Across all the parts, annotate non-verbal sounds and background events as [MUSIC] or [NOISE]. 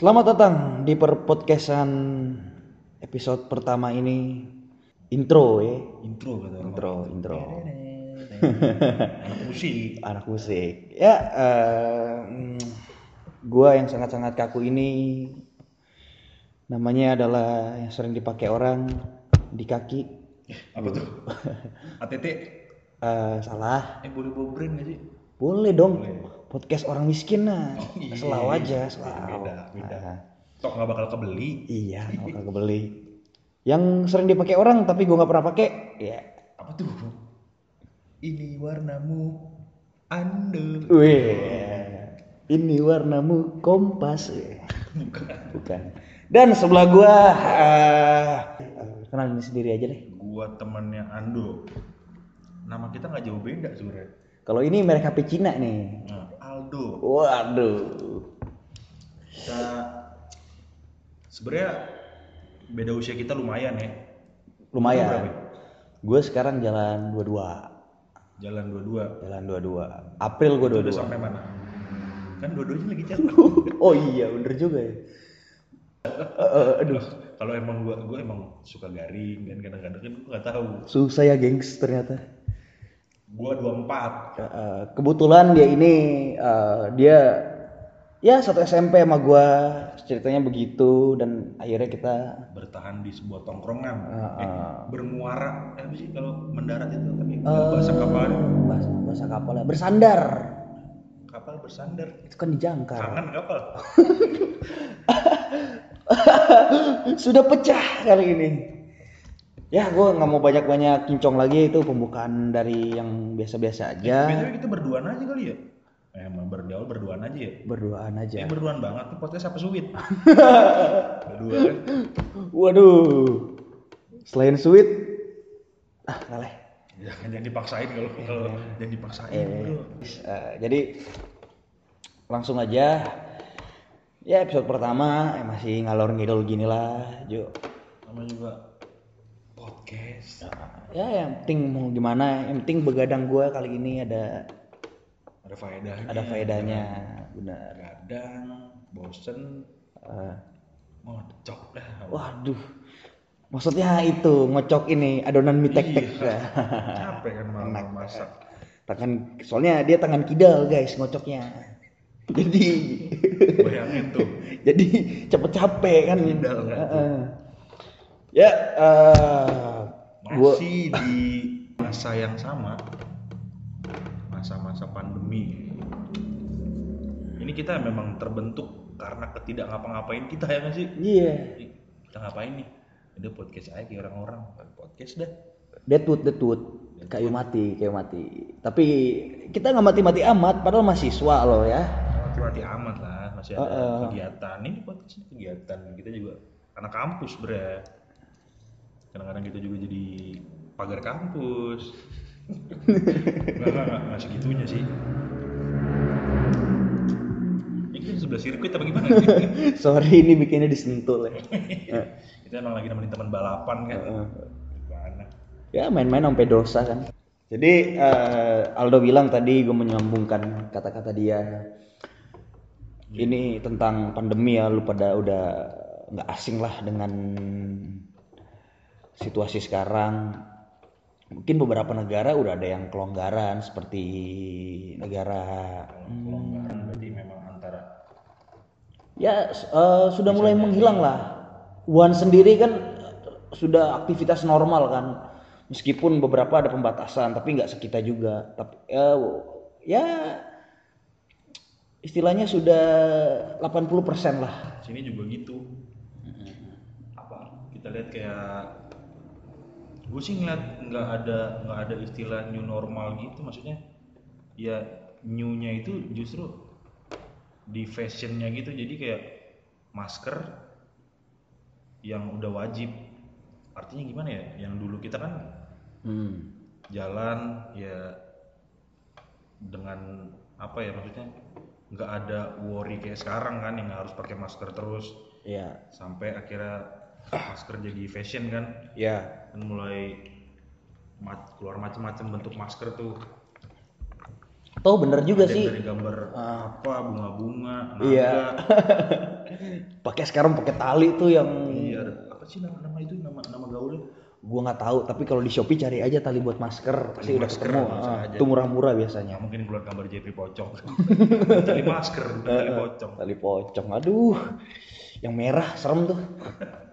Selamat datang di per podcastan episode pertama ini. Intro ya. Intro kata orang. Intro intro. [LAUGHS] Anak musik. Anak musik. Ya mm, gua yang sangat-sangat kaku ini namanya adalah yang sering dipakai orang di kaki. Apa tuh? [LAUGHS] ATT Eh, salah. Eh boleh bawa brand gak sih? Boleh dong podcast orang miskin nah Oh, iya. selalu aja selalu beda beda Ah. tok nggak bakal kebeli Iya, mau kagak beli. Yang sering dipakai orang tapi gua nggak pernah pakai, ya. apa tuh ini warnamu Wih, ini warnamu kompas. bukan Bukan. Dan sebelah gua, eh, kenalin sendiri aja deh. gua temannya Ando nama kita nggak jauh beda sebenarnya Kalau ini merek HP Cina nih. nah, Aldo Waduh. kita sebenarnya beda usia kita lumayan ya berapa? Lumayan. Gue sekarang jalan 22. jalan dua-dua Jalan 22. April udah 22. sampai mana kan dua-duanya lagi jalan [LAUGHS] oh iya, bener juga ya. Eh, eh, aduh, kalau emang gua gua emang suka garing kan kadang-kadang kan gua nggak tahu susah ya gengs ternyata. Gua 24 Eh, kebetulan dia ini eh, dia ya satu SMP sama gua ceritanya begitu dan akhirnya kita bertahan di sebuah tongkrongan. Ah, eh, ah. bermuara eh, apa sih kalau mendarat itu? Tapi bahasa kapal bahasa, bahasa kapal ya bersandar. Kapal bersandar. Itu kan di jangkar. Kangen kapal. [LAUGHS] Sudah pecah kali ini ya gua nggak mau banyak-banyak kincong lagi itu pembukaan dari yang biasa-biasa aja. biasanya kita berduaan aja kali ya? Eh, emang berdaul berduaan aja ya? Berduaan aja. Eh berduaan banget nih podcast apa suwit. [LAUGHS] Berdua kan waduh. Selain sweet ah kalah jangan jangan dipaksain kalau kalau jangan dipaksain Eh, jadi langsung aja. Ya episode pertama eh, masih ngalor ngidol gini lah Jo. Sama juga podcast. Ya yang penting mau gimana yang penting begadang gua kali ini ada ada faedahnya. Ada faedahnya benar. Kadang bosen. Eh, ngocok dah. Waduh. Maksudnya itu ngocok ini adonan mie tek tek capek kan malam masak. Tangan soalnya dia tangan kidal guys ngocoknya. [LAUGHS] Jadi bayangin tuh. [LAUGHS] Jadi cepet capek kan. Kidal nggak tuh? Ya eh, gua masih di masa yang sama. Masa-masa pandemi. Ini kita memang terbentuk karena ketidak ngapa-ngapain kita ya nggak sih? Iya. Ih, kita ngapain nih? Udah podcast aja kayak orang-orang. Podcast dah. Deadwood, Deadwood, kayu mati, kayu mati. Tapi kita nggak mati-mati amat, padahal mahasiswa loh ya. mati-mati amat lah. Masih ada Heeh. kegiatan. Ini podcast kegiatan. Kita juga anak kampus bre kadang-kadang kita juga jadi pagar kampus. [LAUGHS] Nggak nggak nggak segitunya sih. Ini kita sebelah sirkuit apa gimana? [LAUGHS] Sorry ini bikinnya disentul ya. [LAUGHS] kita emang lagi nemenin teman balapan kan. Gimana? Ya main-main sampai dosa kan. Jadi eh, Aldo bilang tadi gue menyambungkan kata-kata dia. Ini tentang pandemi ya, lu pada udah nggak asing lah dengan situasi sekarang. Mungkin beberapa negara udah ada yang kelonggaran seperti negara kelonggaran berarti memang antara ya eh, sudah mulai menghilang lah. Wuhan sendiri kan sudah aktivitas normal kan, meskipun beberapa ada pembatasan, tapi nggak sekita juga. Tapi eh, ya istilahnya sudah 80% lah. sini juga gitu apa kita lihat kayak gue sih ngeliat nggak ada nggak ada istilah new normal gitu maksudnya ya new-nya itu justru di fashionnya gitu jadi kayak masker yang udah wajib. Artinya gimana ya? Yang dulu kita kan Hmm. jalan ya dengan apa ya maksudnya nggak ada worry kayak sekarang kan yang harus pakai masker terus. Ya, sampai akhirnya masker jadi fashion kan. Ya. kan mulai ma- keluar macam-macam bentuk masker tuh. Toh bener juga Ada sih. dari gambar apa bunga-bunga Iya. [LAUGHS] Pakai sekarang pakai tali tuh yang iya ada apa sih nama nama itu? Nama nama gaulnya? Gua nggak tahu tapi kalau di Shopee cari aja tali buat masker. Pasti udah masker, ketemu. langsung Ah, aja. itu murah-murah ya biasanya mungkin keluar gambar Jeffrey pocong. [LAUGHS] Tali masker bukan tali pocong. Tali pocong aduh yang merah serem tuh.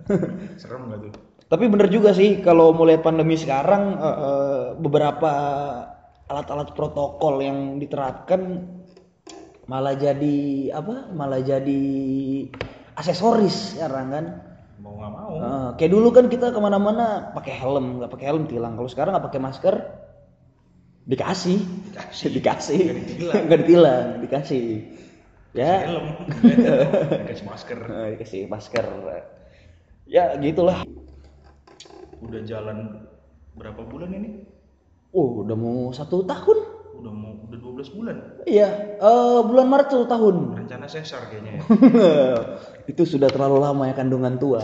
[LAUGHS] Serem nggak tuh? Tapi bener juga sih kalau mau lihat pandemi sekarang eh, eh, beberapa alat-alat protokol yang diterapkan malah jadi apa malah jadi aksesoris sekarang kan. Mau nggak mau. Eh, kayak dulu kan kita ke mana-mana pakai helm nggak pakai helm tilang. Kalau sekarang nggak pakai masker dikasih. Dikasih. Dikasih. Nggak ditilang [LAUGHS] dikasih ya. helm. [LAUGHS] Dikasih masker. Eh, dikasih masker. Ya gitulah. Udah jalan berapa bulan ini? Oh udah mau satu tahun. Udah mau udah 12 bulan? Iya eh, bulan Maret satu tahun. Rencana sesar kayaknya ya. [LAUGHS] Itu sudah terlalu lama ya kandungan tua.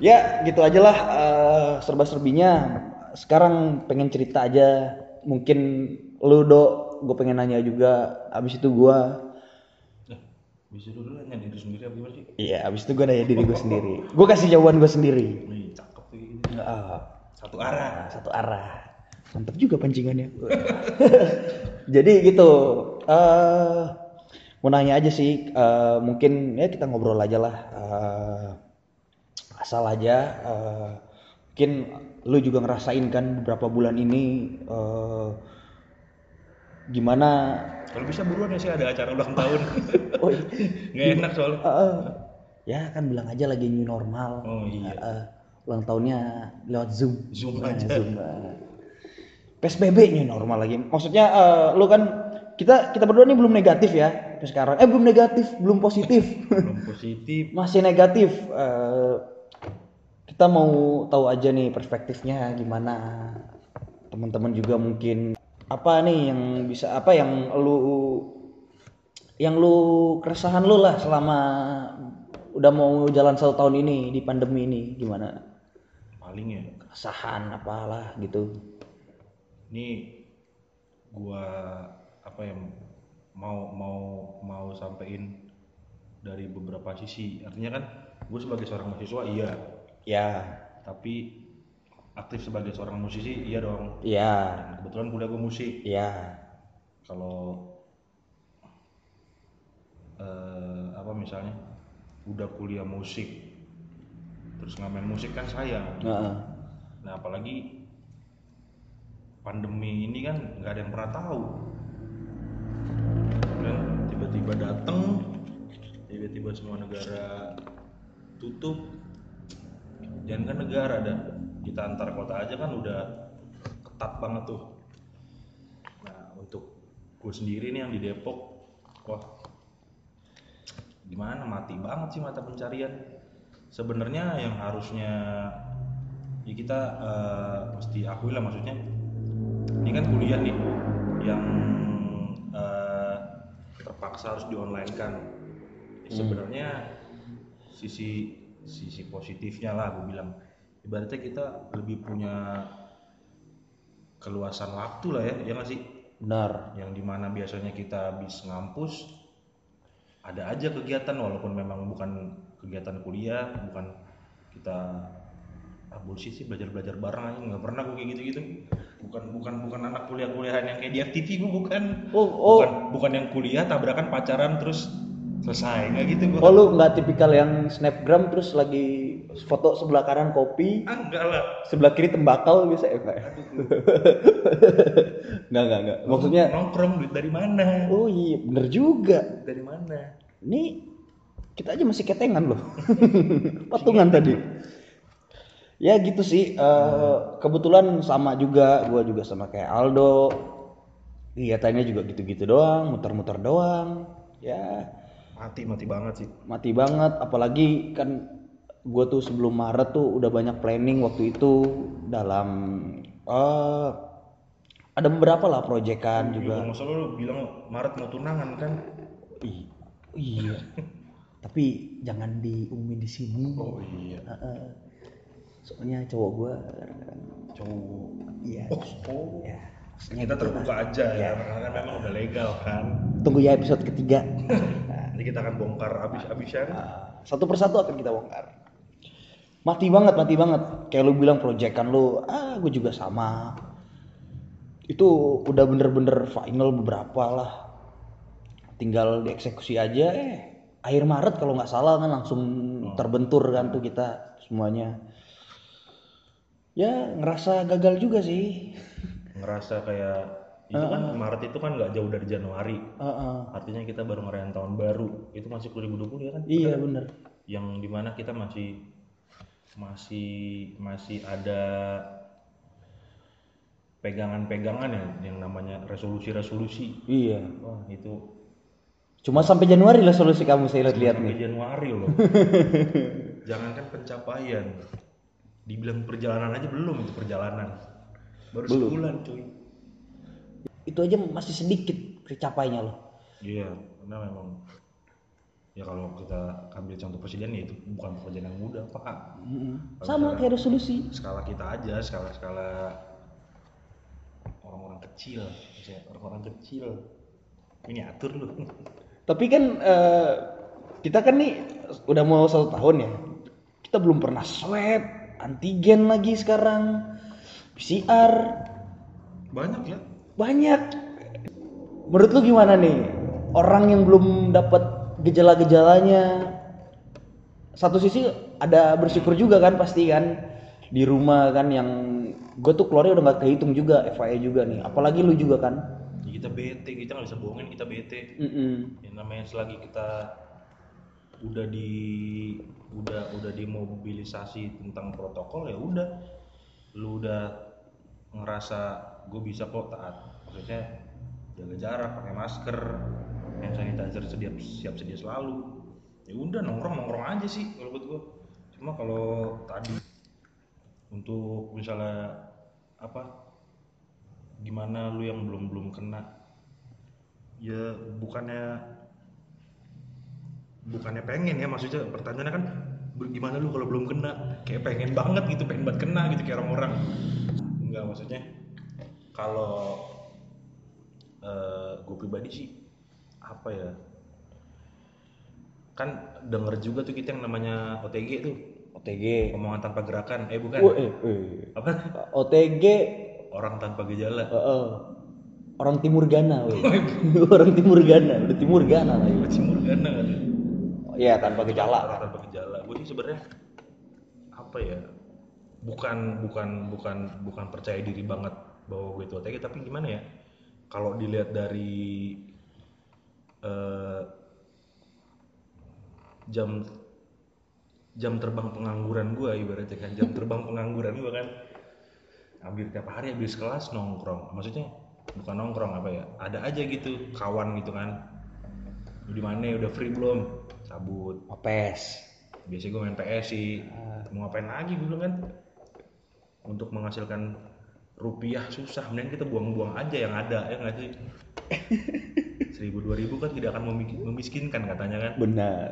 Ya gitu aja lah eh, serba-serbinya. Sekarang pengen cerita aja. Mungkin lu do gue pengen nanya juga abis itu gua Nah, bisa dulu nanya diri sendiri apa gimana sih? Iya abis itu gue nanya diri gue sendiri. Gue kasih jawaban gue sendiri. Wih, cakep tuh gitu. Ah, satu arah. Nah, satu arah. Mantap juga pancingannya. [LAUGHS] Jadi gitu eh mau nanya aja sih eh, mungkin ya kita ngobrol aja lah eh, asal aja eh, mungkin lu juga ngerasain kan beberapa bulan ini eh, gimana? Kalau bisa buruan ya sih ada acara ulang [LAUGHS] tahun. Oh iya. nggak enak soalnya. Eh, eh. ya kan bilang aja lagi new normal. Oh iya. Eh, ulang tahunnya lewat zoom. Zoom Nah, aja. Zoom, eh. PSBB new normal lagi. Maksudnya eh, lu kan kita kita berdua ini belum negatif ya sekarang. Eh belum negatif belum positif. [LAUGHS] Belum positif. [LAUGHS] Masih negatif. Eh, kita mau tahu aja nih perspektifnya gimana. Teman-teman juga mungkin apa nih yang bisa apa yang lu yang lu keresahan lu lah selama udah mau jalan satu tahun ini di pandemi ini gimana? Paling ya. Keresahan apalah gitu. Ini gua apa ya mau mau mau sampein dari beberapa sisi. Artinya kan gue sebagai seorang mahasiswa iya. Ya tapi aktif sebagai seorang musisi iya dong. Ya Dan kebetulan kuliah gue musik. Ya kalau eh, apa misalnya udah kuliah musik terus ngamen musik kan sayang Heeh. nah apalagi pandemi ini kan nggak ada yang pernah tahu. Kan tiba-tiba dateng tiba-tiba semua negara tutup. Jangan kan negara dah kita antar kota aja kan udah ketat banget tuh. Nah untuk gue sendiri nih yang di Depok wah gimana? Mati banget sih mata pencarian. Sebenarnya yang harusnya ya kita eh, mesti akui lah maksudnya. Ini kan kuliah nih yang eh, terpaksa harus di online kan sebenarnya sisi sisi positifnya lah gue bilang ibaratnya kita lebih punya keluasan waktu lah ya ya nggak sih? Benar. Yang di mana biasanya kita habis ngampus ada aja kegiatan walaupun memang bukan kegiatan kuliah bukan kita ah bullshit sih belajar belajar bareng aja. Nggak pernah gue kayak gitu gitu bukan bukan bukan anak kuliah kuliahan yang kayak di FTV gue bukan. Oh oh. Bukan bukan yang kuliah tabrakan pacaran terus selesai. Nggak gitu gue oh lu nggak tipikal yang snapgram terus lagi foto sebelah kanan kopi ah enggak lah sebelah kiri tembakau ya enggak ya? [LAUGHS] Enggak, enggak, enggak. Maksudnya nongkrong duit dari mana oh iya bener juga. dari mana Ini kita aja masih ketengan loh. [LAUGHS] Patungan tadi. Ya gitu sih. eh, kebetulan sama juga, gua juga sama kayak Aldo. Kegiatannya juga gitu-gitu doang, muter-muter doang. Ya mati mati banget sih mati banget. Apalagi kan gue tuh sebelum Maret tuh udah banyak planning waktu itu dalam eh ada beberapa lah proyekan juga. juga salah lu bilang Maret mau tunangan kan Ih, iya. [LAUGHS] Tapi jangan diumumin di sini. oh iya Heeh. Soalnya cowok kadang-kadang cowok iya. oh Ya. Maksudnya kita gitu terbuka lah. aja ya Ya. karena memang udah legal kan tunggu ya episode ketiga [LAUGHS] nanti kita akan bongkar abis-abisan satu persatu akan kita bongkar mati banget mati banget. Kayak lu bilang proyekan lu ah gue juga sama. Itu udah bener-bener final beberapa lah. Tinggal dieksekusi aja eh akhir Maret kalau nggak salah kan langsung terbentur kan tuh kita semuanya. Ya ngerasa gagal juga sih. Ngerasa kayak itu kan Maret itu kan nggak jauh dari Januari. Heeh. artinya kita baru ngerayain tahun baru. Itu masih 2020 ya kan? Iya bener. Yang di mana kita masih masih masih ada pegangan-pegangan ya yang namanya resolusi-resolusi. Iya. Wah itu cuma sampai Januari lah solusi kamu saya lihat-lihat nih. sampai Januari loh. [LAUGHS] Jangankan pencapaian. Dibilang perjalanan aja belum itu perjalanan. Baru sebulan cuy. Itu aja masih sedikit kecapainya loh. Iya karena memang ya kalau kita ambil contoh presiden ya itu bukan pekerjaan yang mudah pak. Mm-mm. sama kayak resolusi. skala kita aja skala skala orang-orang kecil orang-orang kecil. Ini atur lu. Tapi kan eh, kita kan nih udah mau satu tahun ya. Kita belum pernah swab antigen lagi sekarang. PCR banyak ya banyak. Menurut lu gimana nih? Orang yang belum dapat gejala-gejalanya. Satu sisi ada bersyukur juga kan pasti kan di rumah kan yang gue tuh keluarnya udah nggak kehitung juga FIA juga nih. Apalagi lu juga kan. Ya, kita bete kita nggak bisa bohongin kita bete. Mm-mm. yang namanya selagi kita udah di udah udah dimobilisasi tentang protokol ya udah. Lu udah ngerasa gue bisa kok taat. Maksudnya jaga jarak pakai masker hand sanitizer sedia siap sedia selalu. Ya udah nongkrong nongkrong aja sih kalau buat gue cuma kalau tadi untuk misalnya apa gimana lu yang belum belum kena? Ya bukannya bukannya pengen ya maksudnya pertanyaannya kan "Ber- gimana lu kalau belum kena? Kayak pengen banget gitu pengen banget kena gitu kayak orang-orang. Enggak maksudnya kalau gue pribadi sih apa ya? Kan denger juga tuh kita yang namanya OTG tuh. OTG omongan tanpa gerakan. Eh bukan. Wah, eh, eh. apa OTG orang tanpa gejala. Eh, eh. orang Timur Ghana weh. [LAUGHS] orang Timur Ghana udah Timur Ghana lagi. Masih Morgana kan? Iya tanpa gejala orang tanpa gejala. Gue sih sebenarnya apa ya bukan bukan bukan bukan percaya diri banget bahwa gue itu OTG tapi gimana ya? Kalau dilihat dari eh, jam jam terbang pengangguran gue ibaratnya kan. Jam terbang pengangguran gue kan hampir tiap hari habis kelas nongkrong. Maksudnya bukan nongkrong apa ya ada aja gitu kawan gitu kan. Lu di mana udah free belum? Cabut. Mapes biasanya gue main PS sih. Mau ngapain lagi gue kan? Untuk menghasilkan rupiah susah mending kita buang-buang aja yang ada ya nggak sih? [LAUGHS] Seribu dua ribu kan tidak akan memiskinkan katanya kan? Benar.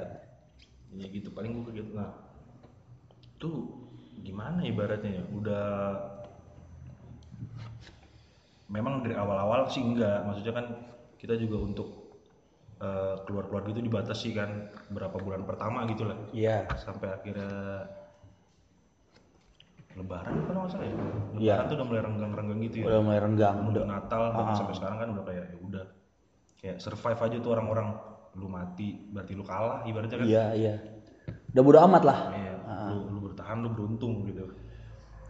Ya gitu paling gue gitu nah. Tuh gimana ibaratnya ya? Udah memang dari awal-awal sih enggak maksudnya kan kita juga untuk eh, keluar-keluar gitu dibatasi kan berapa bulan pertama gitu lah. Iya. Sampai akhirnya lebaran kalau nggak salah ya? Lebaran Iya. tuh udah mulai renggang-renggang gitu ya. Udah mulai renggang. Udah Natal bahkan Ah. sampai sekarang kan udah kayak ya udah. Kayak survive aja tuh orang-orang. Lu mati berarti lu kalah ibaratnya kan. Iya iya. Udah bodo amat lah. Iya, Ah. lu, lu bertahan lu beruntung gitu.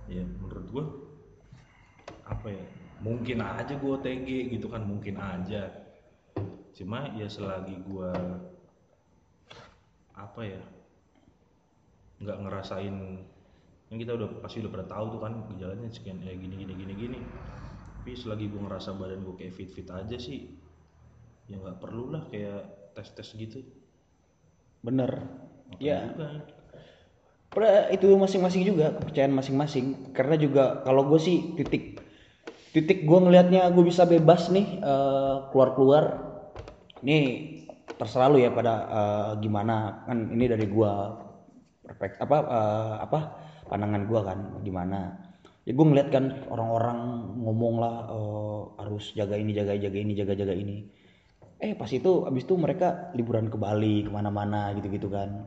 Ya menurut gua apa ya mungkin aja gua OTG gitu kan mungkin aja. Cuma ya selagi gua apa ya nggak ngerasain yang kita udah pasti udah pernah tahu tuh kan gejalanya sekian ya gini gini gini gini. Tapi selagi gua ngerasa badan gua kayak fit fit aja sih ya nggak perlu lah kayak tes tes gitu. Bener. Ya. Bukan. Pada itu masing-masing juga kepercayaan masing-masing. Karena juga kalau gue sih titik titik gue ngelihatnya gue bisa bebas nih eh, keluar-keluar. Nih terserah lu ya pada eh, gimana. Kan ini dari gue perfect apa eh, apa pandangan gue kan gimana ya gue ngeliat kan orang-orang ngomong lah eh, harus jaga ini jaga jaga ini jaga jaga ini. Eh pas itu abis itu mereka liburan ke Bali ke mana-mana gitu-gitu kan.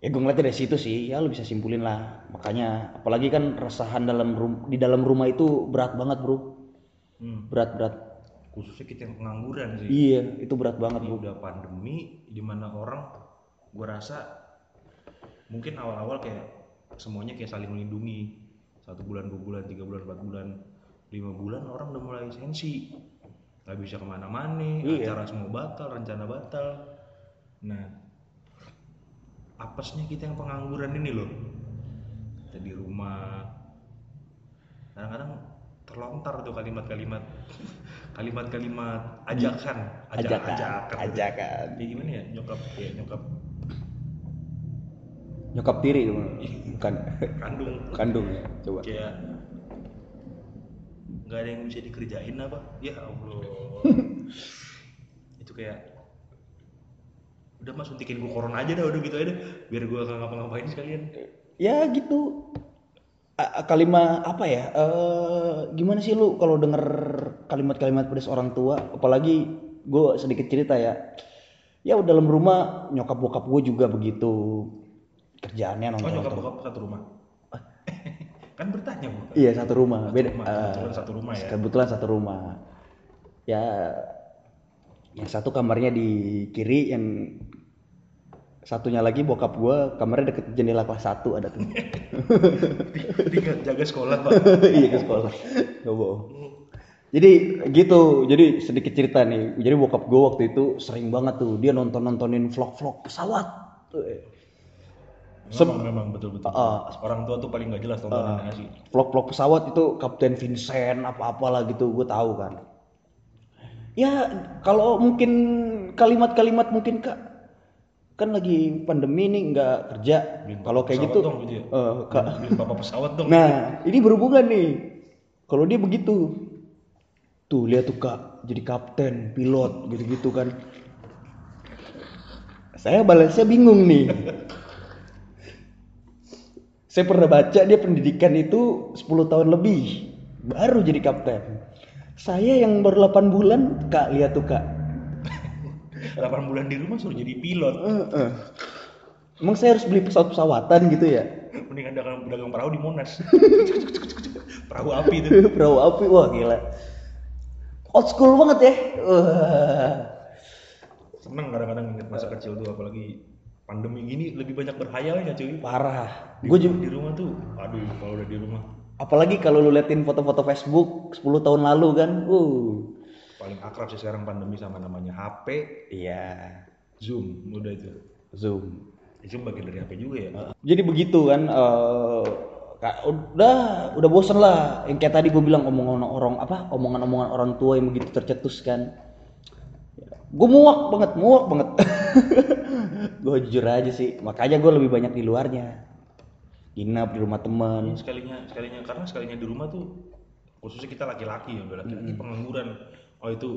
Ya gue ngeliatnya dari situ sih. Ya lu bisa simpulin lah. Makanya apalagi kan resahan dalam rum- di dalam rumah itu berat banget bro. Hmm. berat berat. Khususnya kita yang pengangguran sih. iya itu berat banget Ini bro. udah pandemi di mana orang gua rasa mungkin awal-awal kayak semuanya kayak saling melindungi. Satu bulan dua bulan tiga bulan empat bulan lima bulan orang udah mulai sensi. Nggak bisa ke mana-mana Iya. acara semua batal rencana batal. Nah apesnya kita yang pengangguran ini loh. Kita di rumah. Kadang-kadang terlontar tuh kalimat-kalimat. Kalimat-kalimat ajakan. Ajakan ajakan ajakan. Kayak gimana ya? Nyokap kayak nyokap nyokap tiri bukan. Kandung. Kandung ya coba. Kayak nggak ada yang bisa dikerjain apa? Ya allah. [LAUGHS] Itu kayak udah mas suntikin gua corona aja dah udah gitu aja deh biar gua nggak ngapa-ngapain sekalian. Ya gitu. A- kalimat apa ya? Eh gimana sih lu kalau denger kalimat-kalimat pedas orang tua? Apalagi gue sedikit cerita ya. Ya dalam rumah nyokap bokap gue juga begitu kerjaannya oh nonton nyokap bokap satu rumah? [LAUGHS] Kan bertanya gua iya satu rumah. Satu beda rumah, eh, kebetulan satu rumah ya. kebetulan satu rumah. Ya yang satu kamarnya di kiri yang satunya lagi bokap gue kamarnya deket jendela kelas satu ada tuh. [LAUGHS] Tinggal jaga sekolah pak. [LAUGHS] Iya ke sekolah. Nggak bohong. Jadi gitu. Jadi sedikit cerita nih. Jadi bokap gue waktu itu sering banget tuh dia nonton nontonin vlog vlog pesawat eh. Memang memang betul betul Ah. orang tua tuh paling nggak jelas tontonan asli vlog vlog pesawat itu Kapten Vincent apa apalah gitu gue tahu kan ya kalau mungkin kalimat-kalimat mungkin kak kan lagi pandemi nih nggak kerja kalau kayak gitu dong gitu ya. eh, Kak, papa pesawat dong Nah, ini berhubungan nih. Kalau dia begitu, tuh lihat tuh kak, jadi kapten, pilot, gitu-gitu kan. Saya balasnya bingung nih. [LAUGHS] Saya pernah baca dia pendidikan itu 10 tahun lebih, baru jadi kapten. Saya yang baru 8 bulan, kak lihat tuh kak. 8 bulan di rumah suruh jadi pilot Eh, eh. Emang saya harus beli pesawat-pesawatan gitu ya? mendingan dagang dagang perahu di Monas [LAUGHS] perahu api itu [LAUGHS] Perahu api, wah gila. Old school banget ya. Wah. seneng kadang-kadang inget masa kecil tuh apalagi pandemi gini lebih banyak berhayalnya cuy Parah. Gue juga. di rumah tuh aduh kalau udah di rumah Apalagi kalau lu liatin foto-foto Facebook 10 tahun lalu kan. Uh. paling akrab sih sekarang pandemi sama namanya HP Iya. Zoom udah itu Zoom. Zoom bagian dari HP juga ya Jadi begitu kan. Kak, udah udah bosen lah yang kayak tadi gue bilang omongan orang apa omongan-omongan orang tua yang begitu tercetus kan gue muak banget muak banget [LAUGHS] gue jujur aja sih makanya gue lebih banyak di luarnya. Nginap di rumah teman Ini sekalinya sekalinya karena sekalinya di rumah tuh khususnya kita laki-laki ya udah laki-laki pengangguran. Oh itu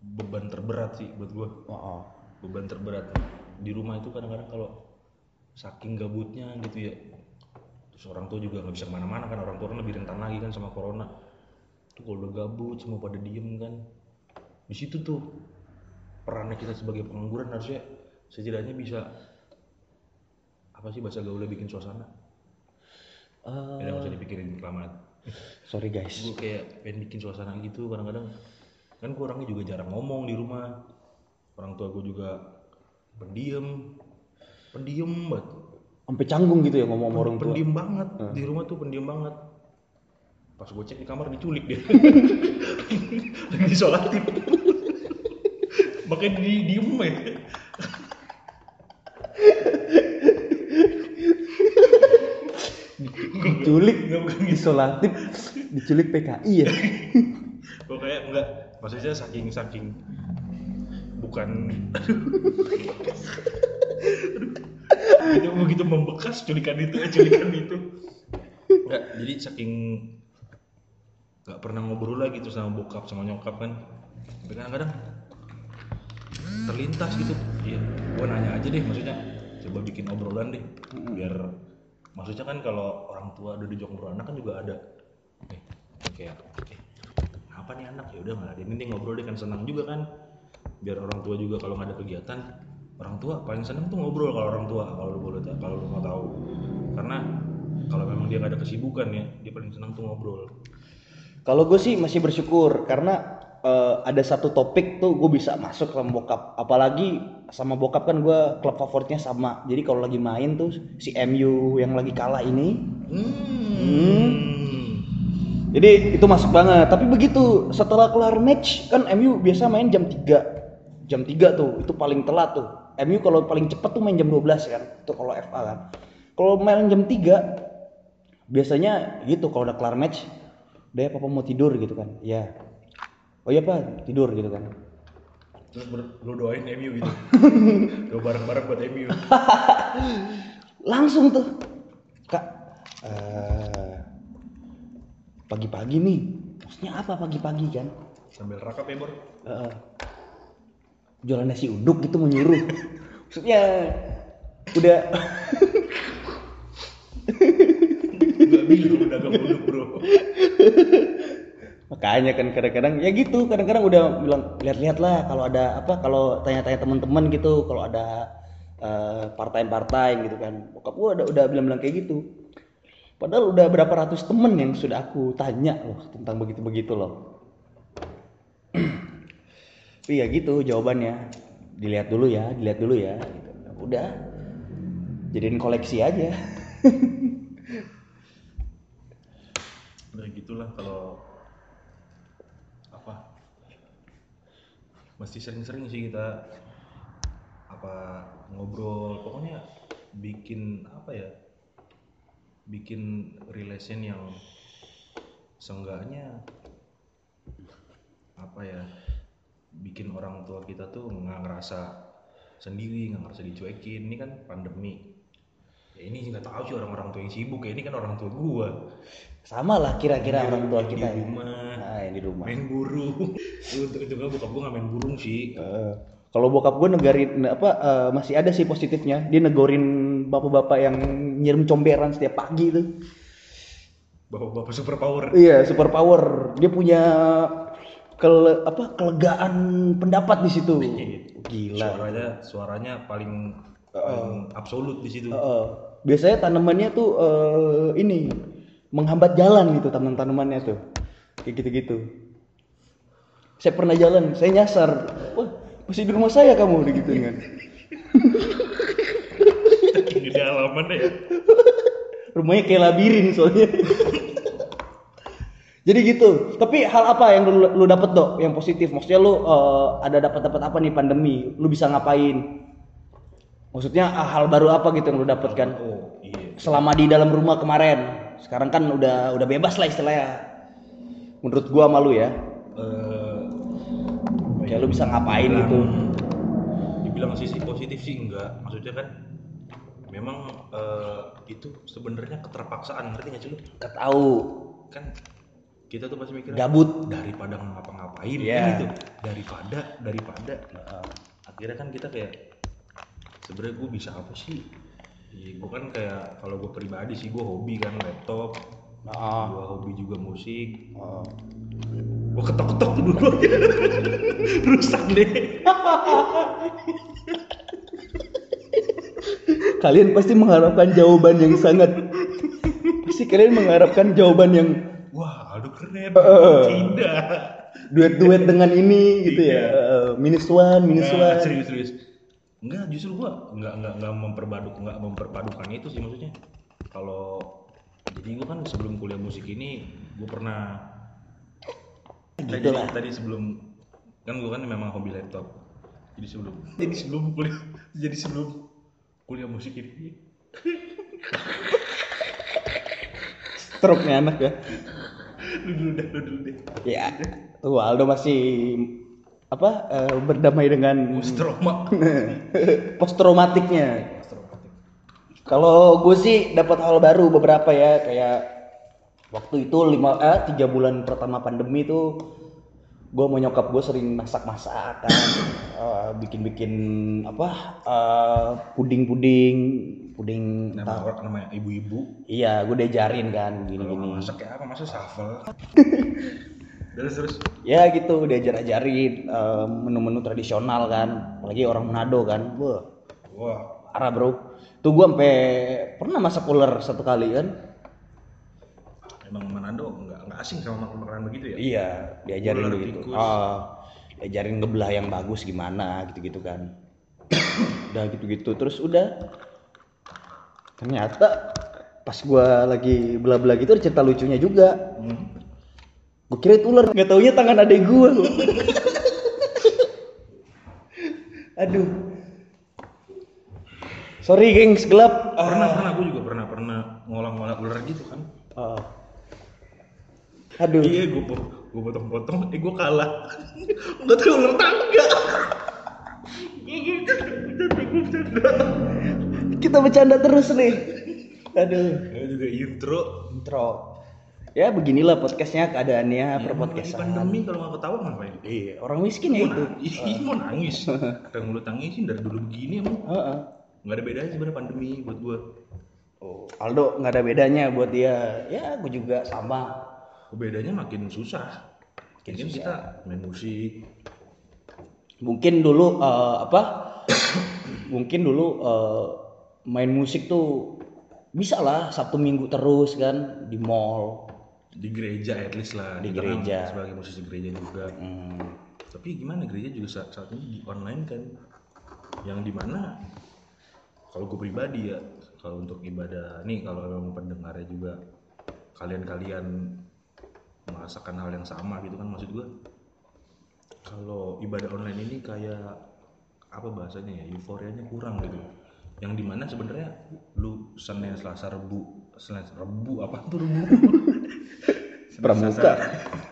beban terberat sih buat gua. Oh, oh. beban terberat. Di rumah itu kadang-kadang kalau saking gabutnya gitu ya terus orang tua juga nggak bisa ke mana-mana kan orang tua kan lebih rentan lagi kan sama corona. Tuh kalau udah gabut semua pada diem kan. Di situ tuh perannya kita sebagai pengangguran harusnya setidaknya bisa apa sih bahasa gaulnya bikin suasana? Eh, ya nggak usah dipikirin kelamaan sorry guys. Gue kayak pengen bikin suasana gitu kadang-kadang. Kan gue orangnya juga jarang ngomong di rumah. Orang tua gue juga pendiam. Pendiam banget. Sampai canggung gitu ya ngomong orang tua. Pendiam banget. Di rumah tuh pendiam banget. Pas gue cek di kamar diculik dia. [LAUGHS] Lagi disolatin makanya di diem ya diculik. Nggak, bukan gitu. isolatif. Diculik PKI ya. [LAUGHS] Kayak enggak. Maksudnya saking saking bukan. Itu begitu membekas culikan itu eh, culikan itu. Enggak jadi saking nggak pernah ngobrol lagi tuh sama bokap sama nyokap kan. Kadang-kadang terlintas gitu. Iya gue nanya aja deh maksudnya. Coba bikin obrolan deh biar maksudnya kan kalau orang tua udah dijok ngobrol anak kan juga ada. Nih kayak oke kenapa nih anak? Ya udah nggak ada. Ini ngobrol dia kan senang juga kan. Biar orang tua juga kalau nggak ada kegiatan orang tua paling seneng tuh ngobrol kalau orang tua kalau lu boleh kalau lu mau tahu. Karena kalau memang dia nggak ada kesibukan ya dia paling seneng tuh ngobrol. Kalau gue sih masih bersyukur karena eh, ada satu topik tuh gue bisa masuk sama bokap. Apalagi sama bokap kan gue klub favoritnya sama. Jadi kalau lagi main tuh si MU yang lagi kalah ini, hmm. jadi itu masuk banget. Tapi begitu setelah kelar match kan MU biasa main jam 3 Jam 3 tuh itu paling telat tuh. MU kalau paling cepet tuh main jam 12 kan. Itu kalau FA kan. Kalau main jam 3 biasanya gitu kalau udah kelar match ya papa mau tidur gitu kan ya oh iya pak. Tidur gitu kan. Terus lu doain MU gitu. [LAUGHS] Doa bareng-bareng buat MU [LAUGHS] langsung tuh. Kak eh, pagi-pagi nih. Maksudnya apa pagi-pagi kan? Sambil rakap ya bor? Eh, jualan nasi uduk gitu menyuruh [LAUGHS] maksudnya udah. Nggak bilang udah gak buduk bro makanya kan kadang-kadang ya gitu kadang-kadang udah bilang lihat-lihat lah kalau ada apa kalau tanya-tanya teman-teman gitu kalau ada eh, partai-partai gitu kan. Bokap gua udah udah bilang-bilang kayak gitu. Padahal udah berapa ratus temen yang sudah aku tanya loh tentang begitu-begitu loh. Tapi [CLEARS THROAT] ya gitu jawabannya. Dilihat dulu ya dilihat dulu ya. Udah jadiin koleksi aja. [LAUGHS] Udah gitulah kalau apa mesti sering-sering sih kita apa ngobrol. Pokoknya bikin apa ya bikin relation yang seenggaknya apa ya bikin orang tua kita tuh nggak ngerasa sendiri nggak ngerasa dicuekin. Ini kan pandemi. Ya ini nggak tahu sih orang-orang tua yang sibuk. Ya ini kan orang tua gua sama lah kira-kira orang tua di kita ya. rumah. Nah yang di rumah. Main burung. [LAUGHS] Untuk itu kan bokap gua nggak main burung sih. Eh, kalau bokap gue negarin apa eh, masih ada sih positifnya. Dia negorin bapak-bapak yang nyirim comberan setiap pagi tuh bapak-bapak super power iya super power dia punya kele, apa kelegaan pendapat di situ. [LAUGHS] Gila. Suaranya suaranya paling, paling absolut di situ. Eh, biasanya tanamannya tuh eh, ini menghambat jalan gitu taman-tanamannya tuh. Kayak gitu-gitu. Saya pernah jalan saya nyasar. Wah masih di rumah saya kamu gitu kan. Di halaman ya rumahnya kayak labirin soalnya. Jadi gitu. Tapi hal apa yang lu, lu dapet dok yang positif? Maksudnya lu eh, ada dapat dapat apa nih pandemi? Lu bisa ngapain? Maksudnya ah, hal baru apa gitu yang lu dapet kan? Oh iya. Selama di dalam rumah kemarin sekarang kan udah udah bebas lah istilahnya. Menurut gua malu ya. Eh, kayak lu bisa ngapain dibilang- gitu. Dibilang sisi positif sih enggak. Maksudnya kan memang eh, itu sebenarnya keterpaksaan ngerti nggak sih lu? Gak tahu kan kita tuh pasti mikir gabut. daripada ngapa-ngapain Iya. kan gitu. Daripada daripada. Akhirnya kan kita kayak sebenarnya gue bisa apa sih gue kan kayak kalau gue pribadi sih gue hobi kan laptop. Nah, gue hobi juga musik. Oh. gue ketok-ketok tuh dulu [LAUGHS] rusak deh. Kalian pasti mengharapkan jawaban yang sangat pasti kalian mengharapkan jawaban yang wah Aldo keren. Eh. tidak. Duet-duet dengan ini gitu ya. Eh, minus one minus Nggak, one. serius serius enggak justru gua enggak enggak enggak memperpaduk enggak memperpadukan itu sih maksudnya. Kalau jadi gua kan sebelum kuliah musik ini gua pernah Gitu tadi, lah. tadi sebelum kan gua kan memang hobi laptop. Jadi sebelum [LAUGHS] jadi sebelum kuliah jadi sebelum kuliah musik ini. Stroke nih anak ya. Lu dulu deh lu dulu deh. Ya tuh Aldo masih apa eh, berdamai dengan Stroma [LAUGHS] post traumatiknya kalau gue sih dapat hal baru beberapa ya kayak waktu itu lima eh tiga bulan pertama pandemi tuh gue mau nyokap gue sering masak-masak kan. Eh, bikin-bikin apa eh, puding-puding puding nama orang namanya ibu-ibu. Iya gue diajarin kan kalau gini-gini masak kayak apa masak shuffle [LAUGHS] terus terus? Ya gitu diajar-ajarin eh, menu-menu tradisional kan. Apalagi orang Manado kan. Wah wah. parah bro. Tuh gua sampai pernah masak ular satu kali kan. Emang Manado nggak nggak asing sama makan makanan begitu ya? Iya diajarin Ular, begitu tikus. ah diajarin ngebelah yang bagus gimana gitu-gitu kan. [COUGHS] Udah gitu-gitu terus udah. Ternyata pas gua lagi belah-belah gitu ada cerita lucunya juga. Hmm. Gue kira itu ular, nggak taunya tangan adek gue. Aduh. Sorry gengs, gelap. pernah Ah. pernah gue juga pernah pernah ngolah-ngolah ular gitu kan Ah. Aduh. iya gue gue potong-potong eh gue kalah nggak tahu ular tangga Kita bercanda terus nih. Aduh. ya juga intro Intro. Ya beginilah podcastnya keadaannya Ya, per podcastan. pandemi kalau nggak ketawa ngapain? Iya, orang miskin ya itu. Mau nangis. [LAUGHS] Kayak mulut tangisin dari dulu begini emang Heeh. nggak ada bedanya sebenarnya pandemi buat gue Oh, Aldo nggak ada bedanya buat dia. Ya, gue juga sama. bedanya makin susah. Makin kita main musik. Mungkin dulu eh, apa? [COUGHS] Mungkin dulu eh, main musik tuh bisa lah sabtu minggu terus kan di mall di gereja at least lah Di gereja. sebagai musisi gereja juga. Hmm, tapi gimana gereja juga saat, saat ini di online kan? Yang di mana kalau gue pribadi ya kalau untuk ibadah nih kalau memang pendengarnya juga kalian-kalian merasakan hal yang sama gitu kan maksud gue kalau ibadah online ini kayak apa bahasanya ya euforianya kurang gitu. Yang di mana sebenarnya lu senin selasa rebu senin rebu apa tuh rebu Pramuka.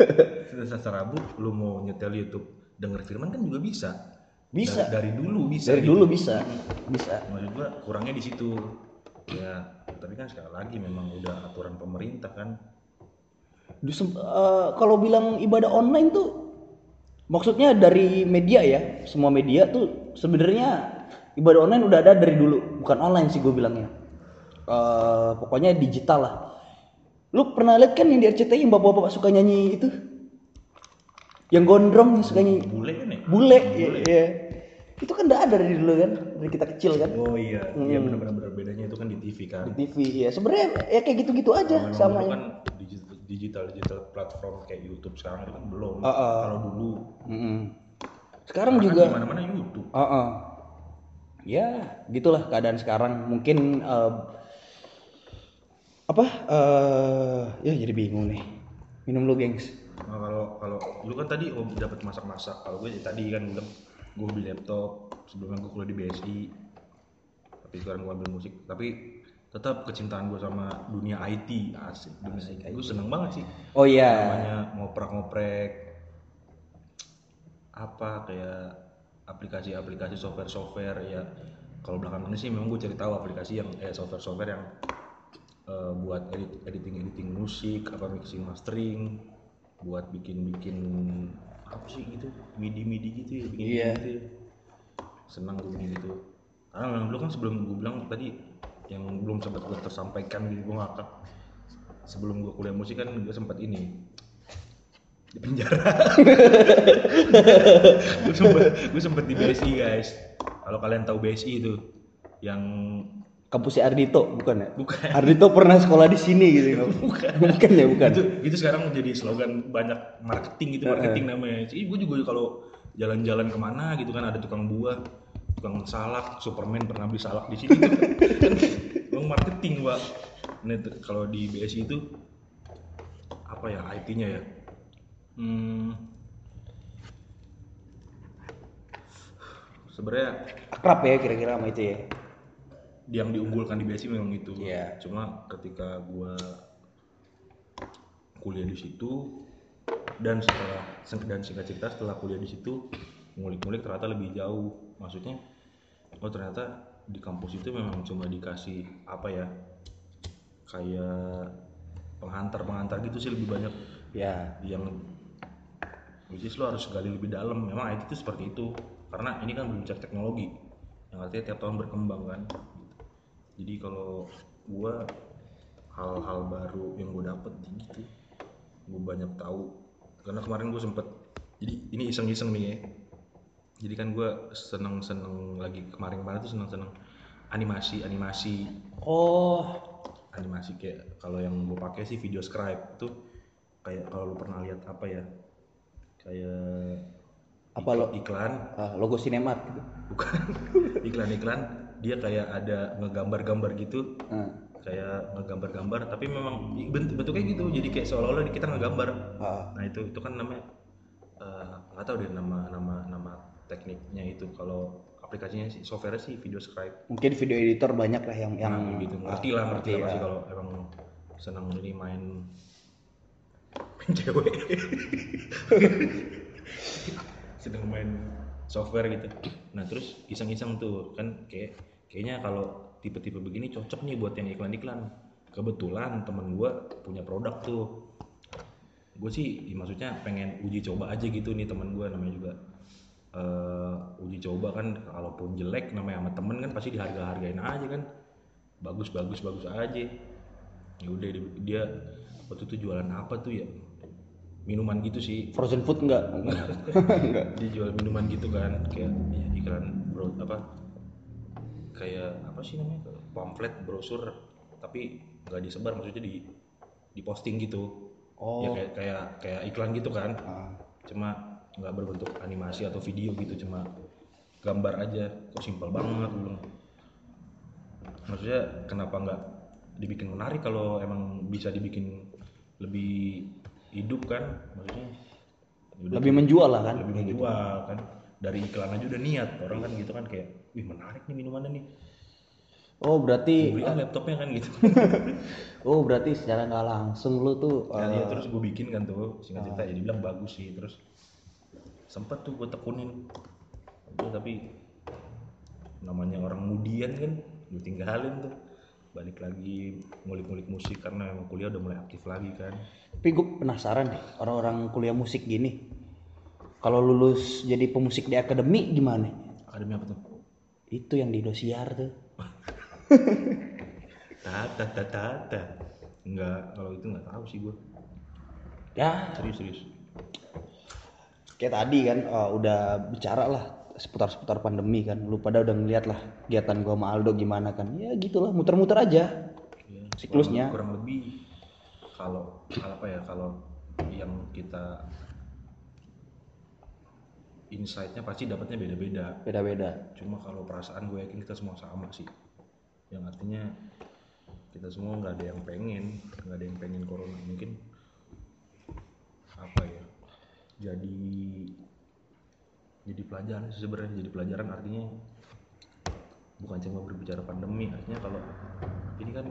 [LAUGHS] Selasa rabu lu mau nyetel YouTube denger firman kan juga bisa Bisa. dari, dari dulu bisa dari gitu. dulu bisa bisa maksud gua kurangnya di situ ya tapi kan sekali lagi memang udah aturan pemerintah kan eh, kalau bilang ibadah online tuh maksudnya dari media ya semua media tuh sebenarnya ibadah online udah ada dari dulu bukan online sih gue bilangnya Eh, pokoknya digital lah lu pernah lihat kan yang di RCTI yang bapak-bapak suka nyanyi itu? Yang gondrong yang suka nyanyi. Bule kan ya? Bule ya, ya. itu kan udah ada dari dulu kan dari kita kecil kan? Oh iya. Iya benar-benar bedanya itu kan di TV kan. Di TV ya sebenarnya ya kayak gitu-gitu aja memang sama kan digital, digital digital platform kayak YouTube sekarang itu kan belum. Ah, ah. kalau dulu. Mm-mm. sekarang kan juga di mana-mana YouTube. Heeh. Ya, gitulah keadaan sekarang. Mungkin eh, apa? eh ya jadi bingung nih. Minum lu, gengs. Nah, kalau kalau lu kan tadi oh, dapat masak-masak. Kalau gue tadi kan bilang gue beli laptop sebelumnya gue kuliah di BSI. Tapi sekarang gue ambil musik. Tapi tetap kecintaan gue sama dunia IT asik dunia IT. Gue seneng banget sih. Oh iya. Namanya ngoprek-ngoprek apa kayak aplikasi-aplikasi software-software ya. Kalau belakangan ini sih memang gue cari tahu aplikasi yang eh software-software yang eh, buat edit editing editing musik apa mixing mastering buat bikin bikin apa sih gitu midi midi gitu ya bikin Iya. gitu ya. senang gue bikin gitu karena memang dulu kan sebelum gue bilang tadi yang belum sempat gue tersampaikan gitu gue ngakak sebelum gue kuliah musik kan gue sempat ini di penjara [LAUGHS] gue sempet gue sempet di BSI guys kalau kalian tahu BSI itu yang Kampusnya Ardito, bukan ya? bukan Ardito pernah sekolah di sini gitu. [LAUGHS] bukan bukan ya, bukan. itu itu sekarang jadi slogan banyak marketing gitu marketing namanya sih gue juga kalau jalan-jalan ke mana gitu kan ada tukang buah tukang salak Superman pernah beli salak di sini kan [LAUGHS] emang marketing pak nah, kalau di BSI itu apa ya IT-nya ya hmm, sebenarnya Akrab ya kira-kira sama itu ya. Yang diunggulkan di BSI memang itu. Iya. Cuma ketika gua kuliah di situ dan setelah dan singkat cerita setelah kuliah di situ ngulik-ngulik ternyata lebih jauh. Maksudnya oh ternyata di kampus itu memang cuma dikasih apa ya kayak penghantar-penghantar gitu sih lebih banyak Ya, yang which is lo harus gali lebih dalam memang IT itu seperti itu karena ini kan berbicara teknologi yang artinya tiap tahun berkembang kan jadi kalau gua hal-hal baru yang gue dapet gitu gue banyak tahu. Karena kemarin gue sempet jadi ini iseng-iseng nih ya. Jadi kan gue seneng-seneng lagi kemarin-kemarin tuh seneng-seneng animasi animasi. Oh, animasi kayak kalau yang gue pakai sih video scribe tuh kayak kalau lu pernah lihat apa ya? Kayak Apa lo? iklan. Ah, logo Cinemark gitu. bukan. [LAUGHS] Iklan-iklan dia kayak ada ngegambar-gambar gitu. Ah, kayak ngegambar-gambar tapi memang bent- bentuknya gitu. Jadi kayak seolah-olah kita ngegambar. Ah. nah itu itu kan namanya eh, nggak tahu deh nama nama nama tekniknya itu. Kalau aplikasinya sih software sih video scribe. Mungkin video editor banyak lah yang yang yang gitu. ngerti ah, lah ngerti lah ya. pasti kalau emang senang ini main [LAUGHS] main cewek. [LAUGHS] Sedang main software gitu. Nah terus iseng-iseng tuh kan kayak kayaknya kalau tipe-tipe begini cocok nih buat yang iklan-iklan. Kebetulan temen gue punya produk tuh. Gue sih ya maksudnya pengen uji coba aja gitu nih temen gue namanya juga. Eh, uji coba kan kalaupun jelek namanya sama temen kan pasti diharga-hargain aja kan. Bagus bagus bagus aja. Ya udah dia waktu itu jualan apa tuh ya minuman gitu sih Frozen food enggak? enggak. [LAUGHS] dia jual minuman gitu kan kayak ya, iklan bro apa kayak apa sih namanya pamflet brosur tapi nggak disebar maksudnya di di posting gitu Oh. ya kayak kayak kayak iklan gitu kan Ah. cuma nggak berbentuk animasi atau video gitu cuma gambar aja kok simpel banget belum maksudnya kenapa nggak dibikin menarik kalau emang bisa dibikin lebih hidup kan maksudnya ya udah Lebih menjual lah kan? lebih menjual kan. Dari iklan aja udah niat orang kan gitu kan kayak wih menarik nih minumannya nih. Oh, berarti beli ah laptopnya kan gitu. [LAUGHS] Oh berarti secara nggak langsung lu tuh Nah, eh, iya, terus gue bikin kan tuh singkat cerita jadi bilang bagus sih terus sempet tuh gue tekunin. Udah, tapi namanya orang mudian kan gue tinggalin tuh. Balik lagi ngulik-ngulik musik karena emang kuliah udah mulai aktif lagi kan Tapi gue penasaran deh, orang-orang kuliah musik gini. Kalau lulus jadi pemusik di akademi gimana? akademi apa tuh Itu yang di Indosiar tuh. [LAUGHS] tata tata tata nggak kalau itu nggak tahu sih gue Ya, serius serius kayak tadi kan eh, udah bicara lah seputar-seputar pandemi kan. Lu pada udah ngeliat lah kegiatan gua sama Aldo gimana kan. Ya gitulah, muter-muter aja. Ya, Siklusnya. kurang, kurang lebih kalau apa ya kalau yang kita insight-nya pasti dapatnya beda-beda. Beda-beda. cuma kalau perasaan gue yakin kita semua sama sih. Yang artinya kita semua nggak ada yang pengen nggak ada yang pengen corona. Mungkin apa ya jadi jadi pelajaran sih sebenarnya. Jadi pelajaran artinya bukan cuma berbicara pandemi. Artinya kalau ini kan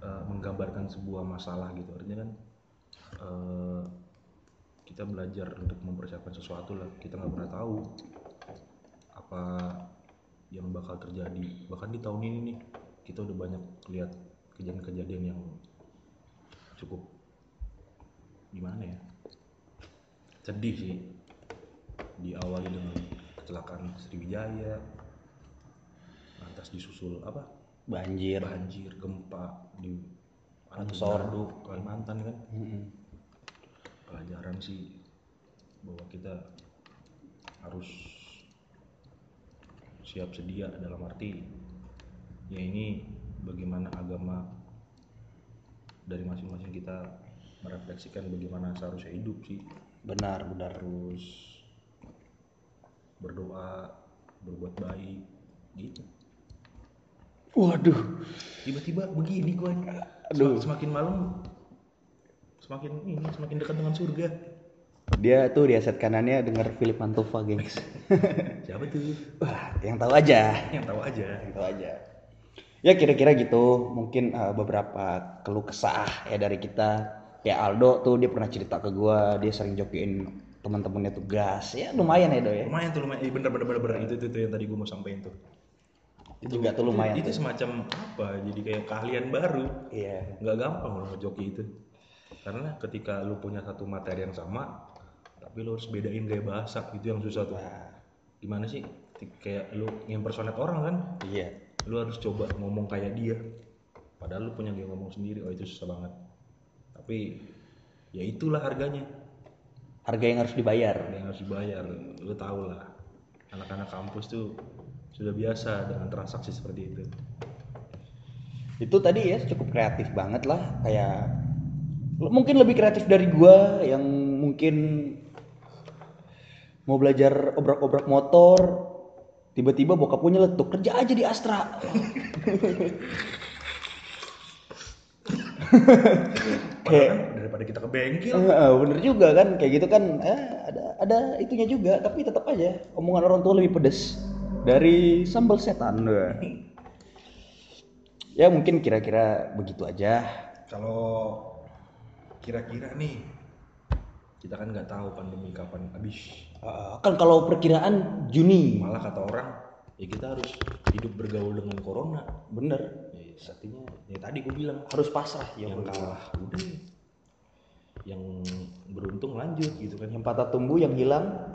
eh, menggambarkan sebuah masalah gitu. Artinya kan eh, kita belajar untuk mempersiapkan sesuatu lah. Kita nggak pernah tahu apa yang bakal terjadi. Bahkan di tahun ini nih kita udah banyak lihat kejadian-kejadian yang cukup gimana ya sedih sih. Diawali dengan kecelakaan Sriwijaya lantas disusul apa? Banjir. banjir gempa di Longsor. Manado, Kalimantan kan Mm-mm. pelajaran sih bahwa kita harus siap sedia dalam arti ya ini bagaimana agama dari masing-masing kita merefleksikan bagaimana seharusnya hidup sih Benar, benar. terus berdoa berbuat baik gitu Waduh. tiba-tiba begini gue Aduh. semakin malam semakin ini semakin dekat dengan surga Dia tuh di aset kanannya denger Philip Mantova, gengs. [LAUGHS] siapa tuh Wah, yang tahu aja. yang tahu aja Yang tahu aja. Ya kira-kira gitu, mungkin uh, beberapa keluh kesah ya dari kita. Kayak Aldo tuh dia pernah cerita ke gua, dia sering jokiin teman-temannya tuh gas. Ya lumayan ya, Do ya. lumayan tuh lumayan eh, bener bener bener, bener. itu tuh, tuh yang tadi gue mau sampein tuh Itu juga tuh lumayan. itu tuh. semacam apa? Jadi kayak keahlian baru. Iya. nggak gampang loh ngejoki itu. Karena ketika lu punya satu materi yang sama tapi lu harus bedain gaya bahasa itu yang susah tuh. Wah, gimana sih? Kayak lu ngimpersonate orang kan? Iya. lu harus coba ngomong kayak dia. Padahal lu punya gaya ngomong sendiri oh itu susah banget. Tapi ya itulah harganya. Harga yang harus dibayar. Ada yang harus dibayar. Lu tau lah. Anak-anak kampus tuh sudah biasa dengan transaksi seperti itu. Itu tadi ya cukup kreatif banget lah kayak mungkin lebih kreatif dari gua yang mungkin mau belajar obrak-obrak motor tiba-tiba bokapnya letuk kerja aja di Astra. [LAUGHS] Kan daripada kita ke bengkel. Eh, bener juga kan kayak gitu kan eh, ada ada itunya juga tapi tetap aja omongan orang tua lebih pedes dari sambal setan. Ya mungkin kira-kira begitu aja. Kalau kira-kira nih kita kan nggak tahu pandemi kapan habis. Eh, kan kalau perkiraan Juni. Malah kata orang ya kita harus hidup bergaul dengan corona. Bener. Ya, artinya ya tadi gue bilang harus pasrah. Ya yang kalah. Udah. Yang beruntung lanjut gitu kan. Yang patah tumbuh yang hilang.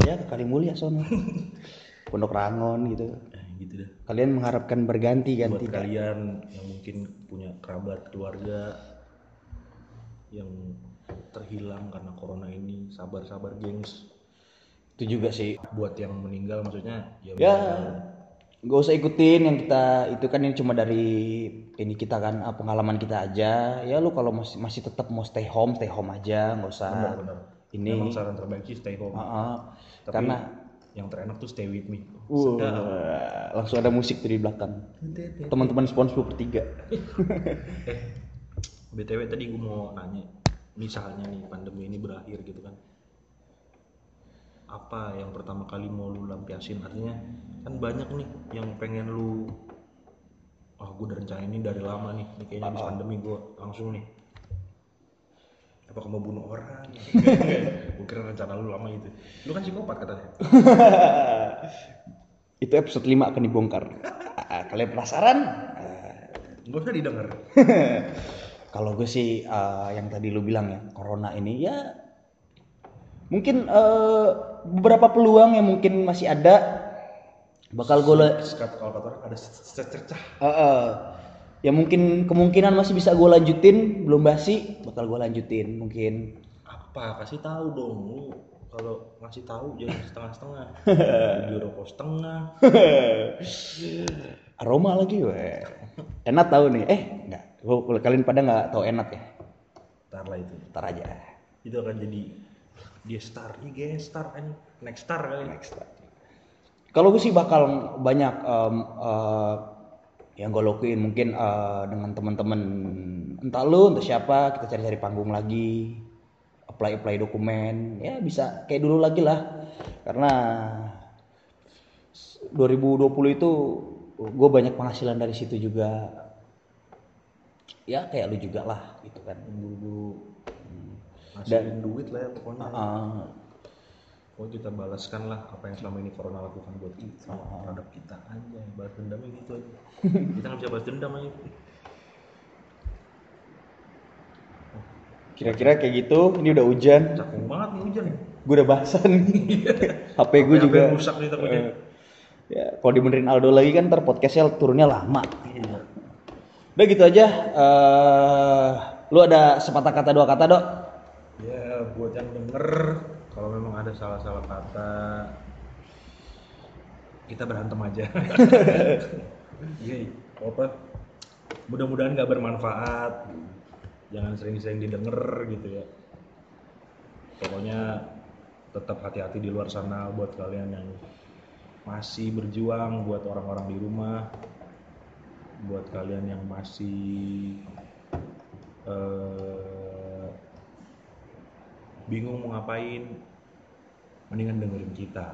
Ya ke kali mulia sono [LAUGHS] pondok rangon gitu. Nah, gitu dah. Kalian mengharapkan berganti kan buat kalian yang mungkin punya kerabat keluarga yang terhilang karena corona ini sabar-sabar gengs. Itu juga sih. Buat yang meninggal maksudnya ya, ya nggak usah ikutin yang kita itu kan ini cuma dari ini kita kan ah, pengalaman kita aja. Ya lu kalau masih masih tetap mau stay home stay home aja nggak usah. Benar ini Memang saran terbaik sih stay home. Ah, ah. Tapi karena yang terenak tuh stay with me. Uh, langsung ada musik tuh di belakang. Teman-teman SpongeBob bertiga. [LAUGHS] Eh btw tadi gue mau nanya misalnya nih pandemi ini berakhir gitu kan. Apa yang pertama kali mau lu lampiasin? Artinya kan banyak nih yang pengen lu ah gue udah rencana ini dari lama nih ini kayaknya habis pandemi gue langsung nih apa mau bunuh orang? [LAUGHS] Gue kira rencana lu lama gitu. Lu kan psikopat katanya. [LAUGHS] Itu episode 5 akan dibongkar. Ah, kalian penasaran? Ah, nggak usah didengar. [LAUGHS] Kalau gue sih ah, yang tadi lu bilang ya corona ini ya mungkin eh, beberapa peluang yang mungkin masih ada. Bakal gue la- kalau kata orang ada secercah. Eh, eh, ya mungkin kemungkinan masih bisa gue lanjutin belum basi bakal gue lanjutin mungkin. Apa? Kasih tahu dong lu kalau ngasih tahu jangan [LAUGHS] setengah-setengah. Di rokok setengah? [LAUGHS] Aroma lagi we. Enak tahu nih. Eh enggak. Kalian pada nggak tahu enak ya? Ntar lah itu. Ntar aja. Itu akan jadi dia star nih guys star kan next star kali. Next kalau gue sih bakal banyak em, eh, yang gue lakuin mungkin eh, dengan teman-teman entah lu entah siapa kita cari-cari panggung lagi apply apply dokumen. Ya bisa kayak dulu lagi lah. Karena 2020 itu gue banyak penghasilan dari situ juga. Ya kayak lu juga lah gitu kan. Buru-buru ngasihin duit lah ya pokoknya. Ah, pokoknya kita balaskan lah apa yang selama ini corona lakukan buat kita terhadap kita aja balas dendamnya gitu aja. [LAUGHS] Kita nggak bisa balas dendam aja. Kira-kira kayak gitu ini udah hujan. Cakung banget nih hujan gue udah basah [LAUGHS] nih HP gue HP juga. rusak nih takutnya. Eh, ya kalau dibenerin Aldo lagi kan ntar podcastnya turunnya lama. Iya. udah gitu aja eh lu ada sepatah kata dua kata dok? Ya buat yang denger kalau memang ada salah-salah kata kita berantem aja. [LAUGHS] Iya, apa? Mudah-mudahan nggak bermanfaat. Jangan sering-sering didengar gitu ya. Pokoknya tetap hati-hati di luar sana buat kalian yang masih berjuang buat orang-orang di rumah buat kalian yang masih eh, bingung mau ngapain mendingan dengerin kita.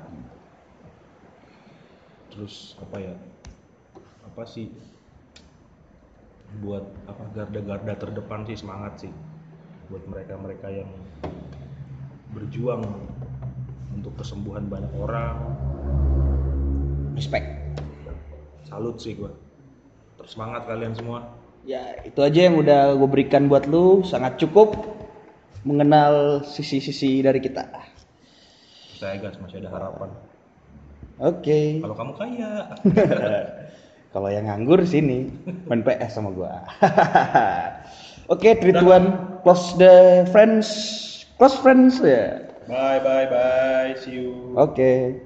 Terus apa ya? Apa sih? Buat apa? Garda-garda terdepan sih semangat sih. Buat mereka-mereka yang berjuang untuk kesembuhan banyak orang. Respect. Salut sih gua. Terus semangat kalian semua. Ya itu aja yang udah gue berikan buat lu. Sangat cukup mengenal sisi-sisi dari kita saya guys masih ada harapan. Oke. Kalau kamu kaya. [LAUGHS] Kalau yang nganggur sini main PS sama gua. [LAUGHS] Oke one. Close the friends. Close friends ya. Bye bye bye. See you. oke